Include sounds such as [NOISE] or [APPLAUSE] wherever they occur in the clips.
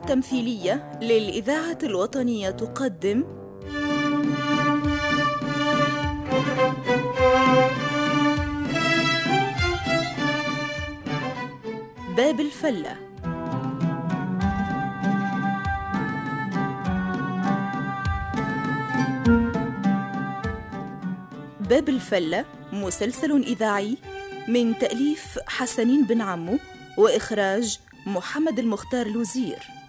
التمثيلية للإذاعة الوطنية تقدم. باب الفلة. باب الفلة مسلسل إذاعي من تأليف حسنين بن عمو وإخراج محمد المختار الوزير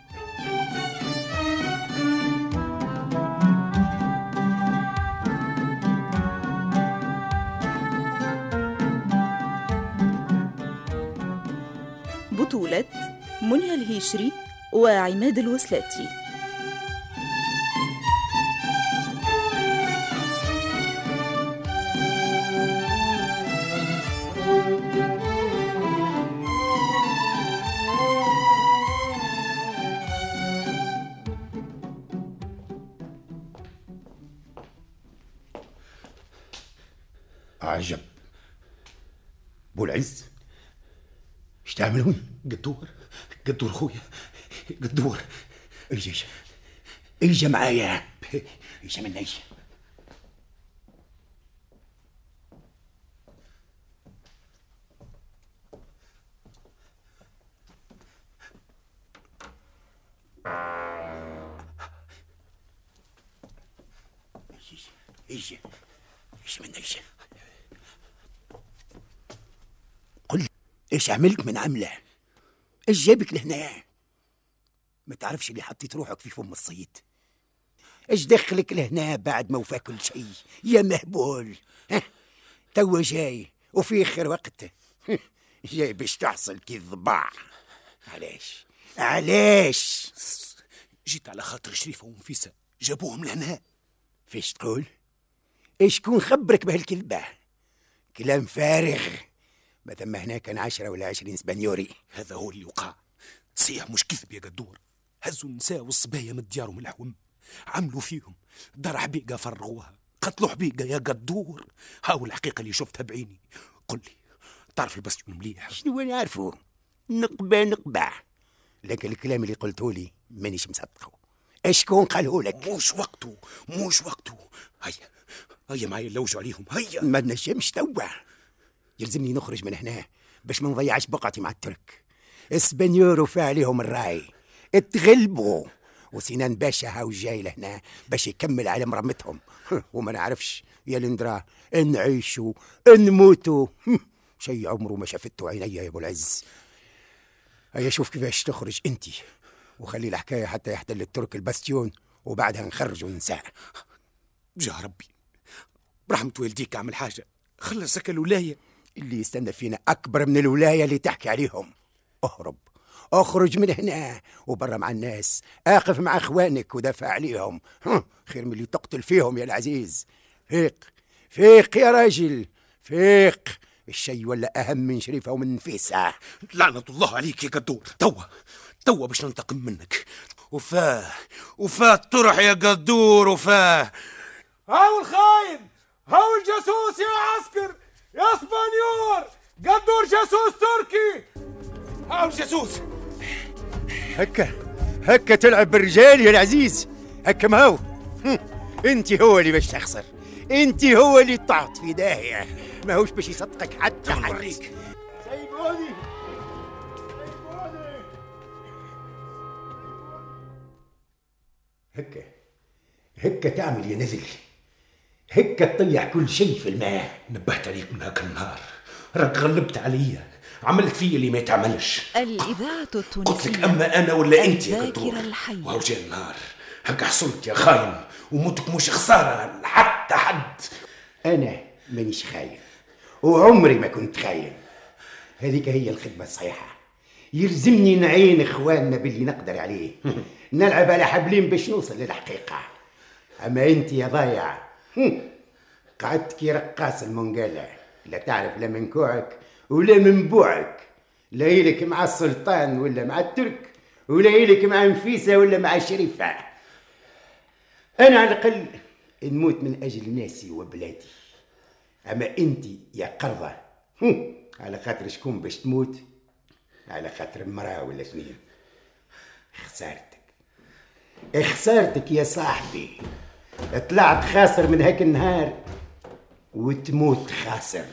بطولة منيا الهيشري وعماد الوسلاتي. عجب بو العز. إيش تعملون؟ قدور قدور خويا قدور. اجا اجا اجا معايا. اجا من اجا اجا اجا من اجا قل إيش عملت من عملة؟ إيش جابك لهنا؟ ما تعرفش اللي حطيت روحك في فم الصيد. إيش دخلك لهنا بعد ما وفى كل شيء يا مهبول؟ توا جاي وفي خير وقت؟ [LAUGHS] جاي باش تحصل كي الضباع علاش؟ علاش؟ جيت على خاطر شريفة ونفيسة جابوهم لهنا. فيش تقول؟ إيش كون خبرك بهالكذبة؟ كلام فارغ. ما ثم هنا كان عشرة ولا عشرين سبانيوري. هذا هو اللي وقع صيح مش كذب يا قدور. هزوا النساء والصبايا من ديارهم الحوم. عملوا فيهم. دار حبيقة فرغوها. قتلوا حبيقة يا قدور. هاو الحقيقة اللي شفتها بعيني. قل لي تعرف البستيون مليح؟ شنو أنا عارفه نقبة نقبة. لكن الكلام اللي قلته لي مانيش مصدقه. اشكون قاله لك؟ مش وقته مش وقته. هيا هيا معايا نلوجوا عليهم. هيا. ما نجمش توا. يلزمني نخرج من هنا باش ما نضيعش بقعتي مع الترك. اسبانيور وفى عليهم الراي. اتغلبوا. وسنان باشا هاو جاي لهنا باش يكمل على مرمتهم. [LAUGHS] وما نعرفش يا لندرا نعيشوا نموتوا [LAUGHS] شيء عمره ما شافته عيني يا أبو العز. هيا شوف كيفاش تخرج انت. وخلي الحكاية حتى يحتل الترك الباستيون وبعدها نخرج ونساء. جا ربي. برحمة والديك أعمل حاجة. خلصك الولاية اللي يستنى فينا أكبر من الولاية اللي تحكي عليهم. اهرب أخرج من هنا وبرا مع الناس. أقف مع أخوانك ودافع عليهم. هم، خير من اللي تقتل فيهم يا العزيز. فيق فيق يا راجل فيق. الشي ولا أهم من شريفة ومن نفيسة. لعنة الله عليك يا قدور توا توا باش ننتقم منك. وفاة وفاة طرح يا قدور وفاة. هاو الخاين هاو الجاسوس يا عسكر. يا اسبانيور قدور جاسوس تركي! هاو الجاسوس هكا هكا تلعب بالرجال يا العزيز! هكا ما هو؟ هم، انت هو اللي باش تخسر. انت هو اللي طعت في داهية. ما هوش باش يصدقك حتى حد نوريك. سيبوني! سيبوني! هكا هكا تعمل يا نزل. هكا تطيح كل شيء في الماء. نبهت عليك من هاك النهار. راك غلبت عليا. عملت فيا اللي ما يتعملش. الإذاعة قلت لك التونسية أما أنا ولا أنت يا الحية. وهو جاء النهار. هكا حصلت يا خاين. وموتك مش خسارة حتى حد. أنا مانيش خاين. وعمري ما كنت خاين. هذيك هي الخدمة الصحيحة. يلزمني نعين إخواننا باللي نقدر عليه. [LAUGHS] نلعب على حبلين باش نوصل للحقيقة. أما أنت يا ضايع. قعدت كي رقاص المنقلة لا تعرف لا من كوعك ولا من بوعك. لا يلك مع السلطان ولا مع الترك ولا يلك مع نفيسة ولا مع شريفة. أنا على الأقل نموت من أجل ناسي وبلادي. أما أنت يا قرضة على خاطر شكون باش تموت؟ على خاطر مرأة ولا اثنين خسارتك. خسارتك يا صاحبي. طلعت خاسر من هاك النهار وتموت خاسر.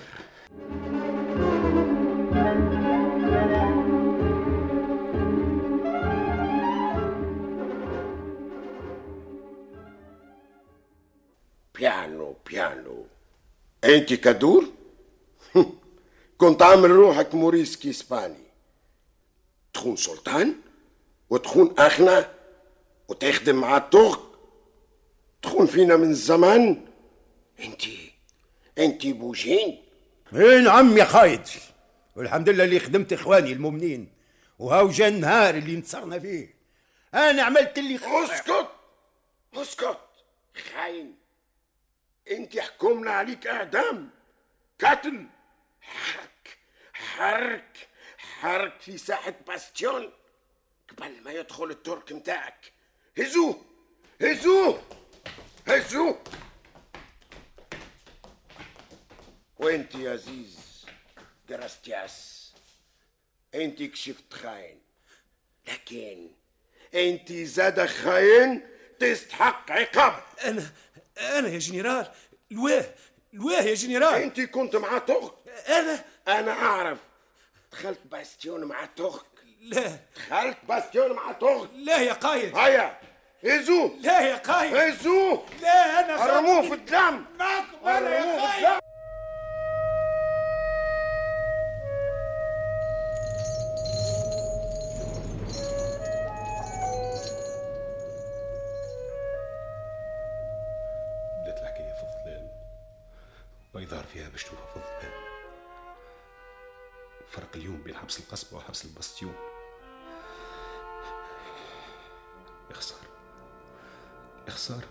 piano piano. أنت كدور؟ كنت عامل روحك موريسكي إسباني. تخون سلطان وتخون أخنا وتخدم مع الترك تخون فينا من زمان انت انت بوجين. اي نعم يا خايد. والحمد لله اللي خدمت إخواني المؤمنين. وهاو جا النهار اللي انتصرنا فيه. أنا عملت اللي خ- اسكت اسكت. خاين انت حكمنا عليك اعدام. قتل حرك حرك حرك في ساحة باستيون. قبل ما يدخل الترك متاعك هزوه هزوه. هزوه وانت يا زيز gracias انت كشفت خاين. لكن انت زاد خاين تستحق عقاب. أنا أنا يا جنرال. الواه الواه يا جنرال. انت كنت مع ترك. أنا؟ أنا أعرف. دخلت باستيون مع ترك. لا. دخلت باستيون مع ترك. لا يا قايد. هيا. هزوه لا يا قايد هزوه لا أنا خايف. ارموه في الدم! معكم أنا يا قايد خسارة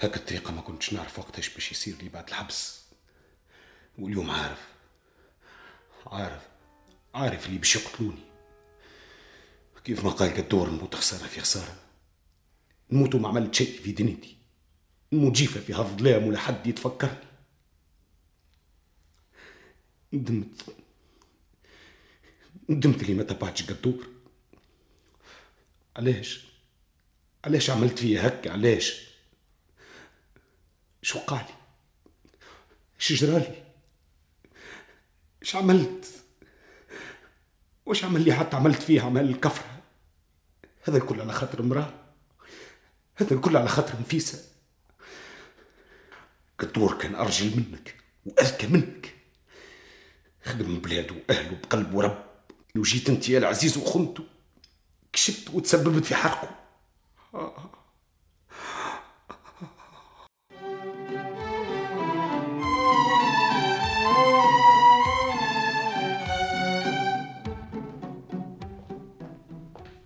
هاك الطريقة ما كنتش نعرف وقتاش باش يصير لي بعد الحبس. واليوم عارف. عارف. عارف اللي باش يقتلوني. كيف ما قال قدور نموت خسارة في خسارة. نموت وما عملت شيء في دنيتي نموت جيفة في هالظلام ولا حد يتفكرني. ندمت. ندمت اللي ما تبعتش قدور علاش؟ علاش عملت فيا هكا؟ علاش؟ شو قالي إيش جرالي إيش عملت؟ واش عمل لي حتى عملت فيه عمل الكفرة هذا الكل على خاطر امرأة. هذا الكل على خاطر نفيسة. قدور كان أرجل منك وأذكى منك. خدم بلاده وأهله بقلب ورب. لو جيت أنت يا العزيز وخنته كشفت وتسببت في حرقه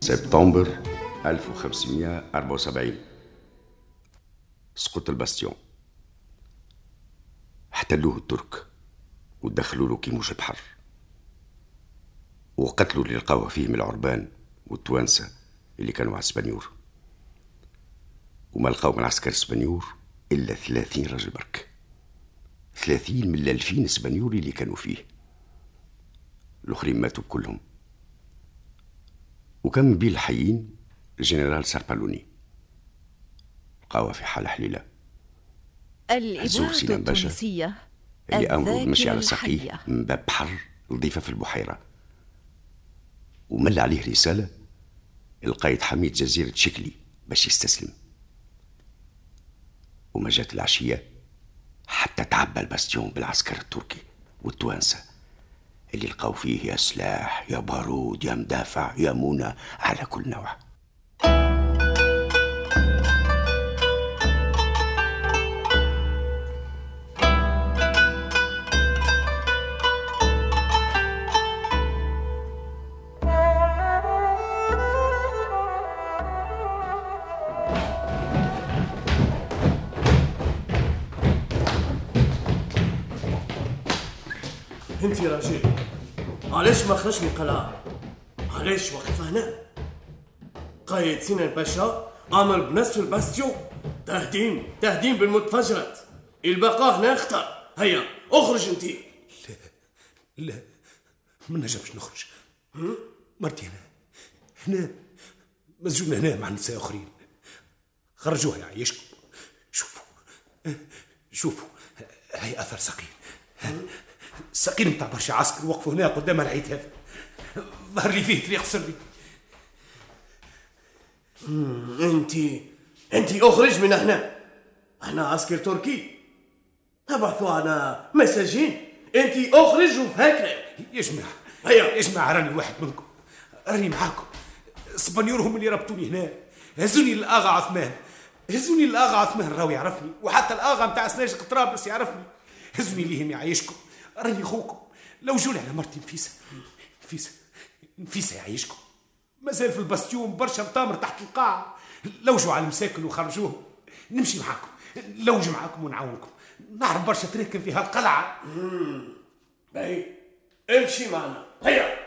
سبتمبر 1574 سقوط الباستيون احتلوه الترك ودخلوا له كيموج البحر وقتلوا اللي لقاوه فيه من العربان والتوانسة اللي كانوا مع السبانيور وما لقاو من عسكر السبانيور إلا ثلاثين رجل برك. ثلاثين من الألفين سبانيوري اللي كانوا فيه. الآخرين ماتوا كلهم وكان من بين الحيين الجنرال ساربالوني. لقاوه في حالة حليلة. باشا. التونسية اللي أمره مشي على ساقيه الحية. من باب بحر نظيفة في البحيرة. ومل عليه رسالة القايد حميد جزيرة شكلي باش يستسلم. وما جات العشية حتى تعبى الباستيون بالعسكر التركي والتوانسة. اللي لقاو فيه يا سلاح يا بارود يا مدافع يا منى على كل نوع انت راجل علاش ما خرجش من القلعة. علاش واقف هنا. قايد سنان باشا أمر بنصف الباستيو. تهديم تهديم بالمتفجرات. البقاء هنا اختار هيا اخرج انت لا ما نجمش نخرج. مرتي هنا. هنا مسجون هنا مع نساء آخرين. خرجوها يعيشكم شوفوا شوفوا هي أثر ثقيل. ثقيل متاع برشا عسكر وقفوا هنا قدام العيد هذا. ظهر لي فيه طريق سري. انت انت اخرج من هنا. إحنا عسكر تركي. ابعثوا على مساجين. انت اخرج وهكذا. يا جماعة هيا. يا جماعة راني واحد منكم. راني معاكم. اسبانيور هم اللي ربطوني هنا. هزوني للآغا عثمان. هزوني للآغا عثمان راهو يعرفني. وحتى الآغا متاع سناجق طرابلس يعرفني. هزوني ليهم يعيشكم. راني خوكم. لو جولي على مرتي نفيسة. نفيسة. نفيسة يعيشكم. مازال في الباستيوم برشا مطامر تحت القاعة لوجوا على المساكن وخرجوهم. نمشي معاكم. لوج معاكم ونعاونكم. نعرف برشا تراكم في هالقلعة. باهي. امشي معنا. هيا.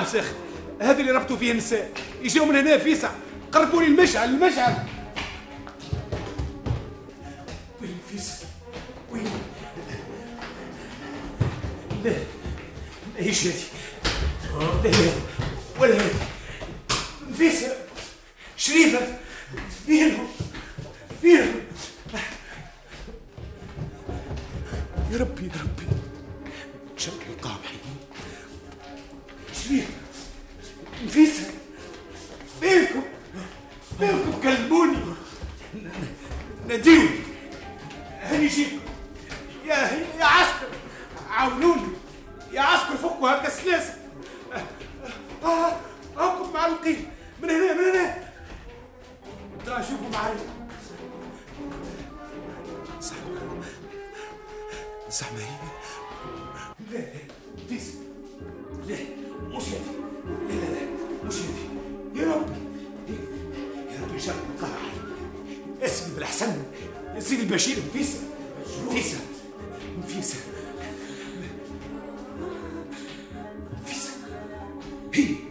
هاو حبس أخي هذا اللي ربطوا فيه النساء. يجيو من هنا فيسع قربوا لي المشعل المشعل. وين فيسع وين؟ لا إيش هذه لا ولا هذه عاونوني يا عسكر فكوا هكا السلاسل آه هاكم معلقين. من هنا من هنا. تعالوا شوفوا معايا. زحمة زحمة هي؟ لا لا فيس. لا مش هذه. لا لا لا مش هذه. يا ربي. يا ربي شر القاع اسمي بالحسن يا سيدي البشير نفيسة هي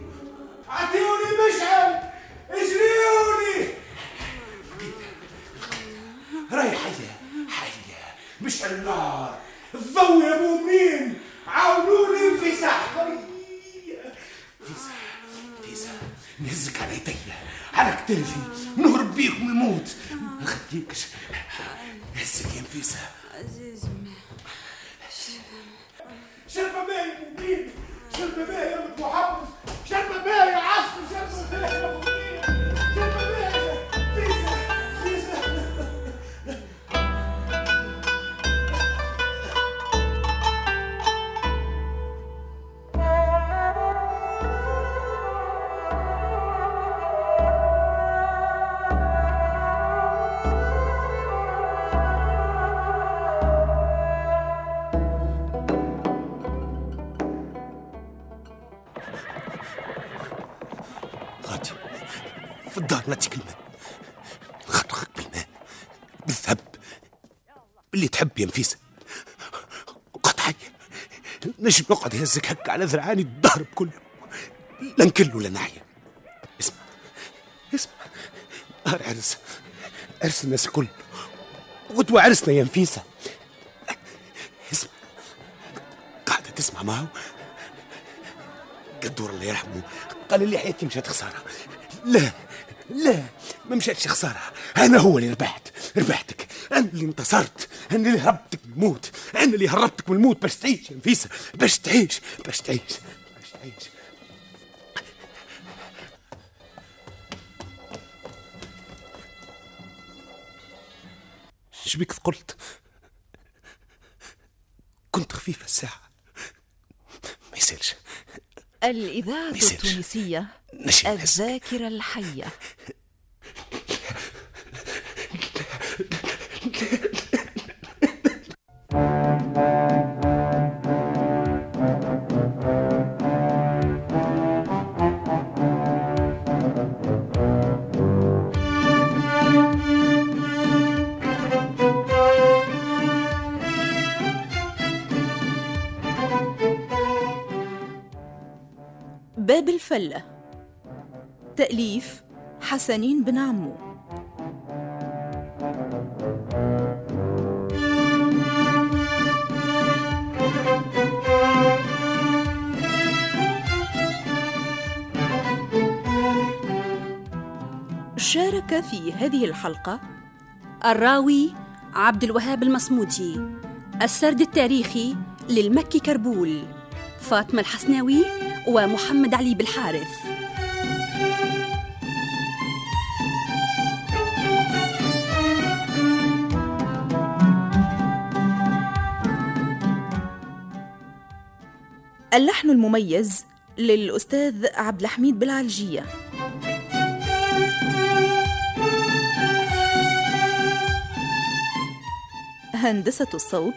غادي في الدار نعطيك الماء نخرقك بالماء. بالذهب. اللي تحب يا نفيسة قطعي. نجم نقعد يهزك هكا على ذرعاني الدهر كله لا نكل ولا نعيا اسمع. اسمع. نهار عرس. عرس الناس الكل. غدوة عرسنا يا نفيسة. اسمع. قاعدة تسمع معه قدور الله يرحمه. قال لي حياتي مشات خسارة. لا لا ما مشاتش خسارة. أنا هو اللي ربحت ربحتك. أنا اللي انتصرت. أنا اللي هربتك من الموت. أنا اللي هربتك من الموت باش تعيش يا نفيسة. باش تعيش باش تعيش باش تعيش. شبيك قلت؟ كنت خفيفة الساعة. ما يسالش الإذاعة. التونسية. الذاكرة الحية شارك في هذه الحلقة الراوي عبد الوهاب المصمودي السرد التاريخي للمكي كربول فاطمة الحسناوي ومحمد علي بالحارث. اللحن المميز للأستاذ عبد الحميد بالعلجية هندسة الصوت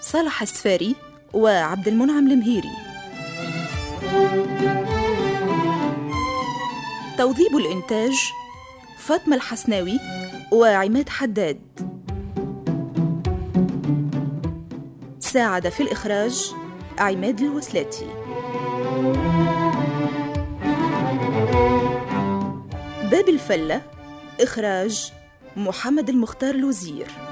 صالح السفاري وعبد المنعم المهيري. توظيب الإنتاج فاطمة الحسناوي وعماد حداد. ساعد في الإخراج عماد الوسلاتي. باب الفلة إخراج محمد المختار الوزير.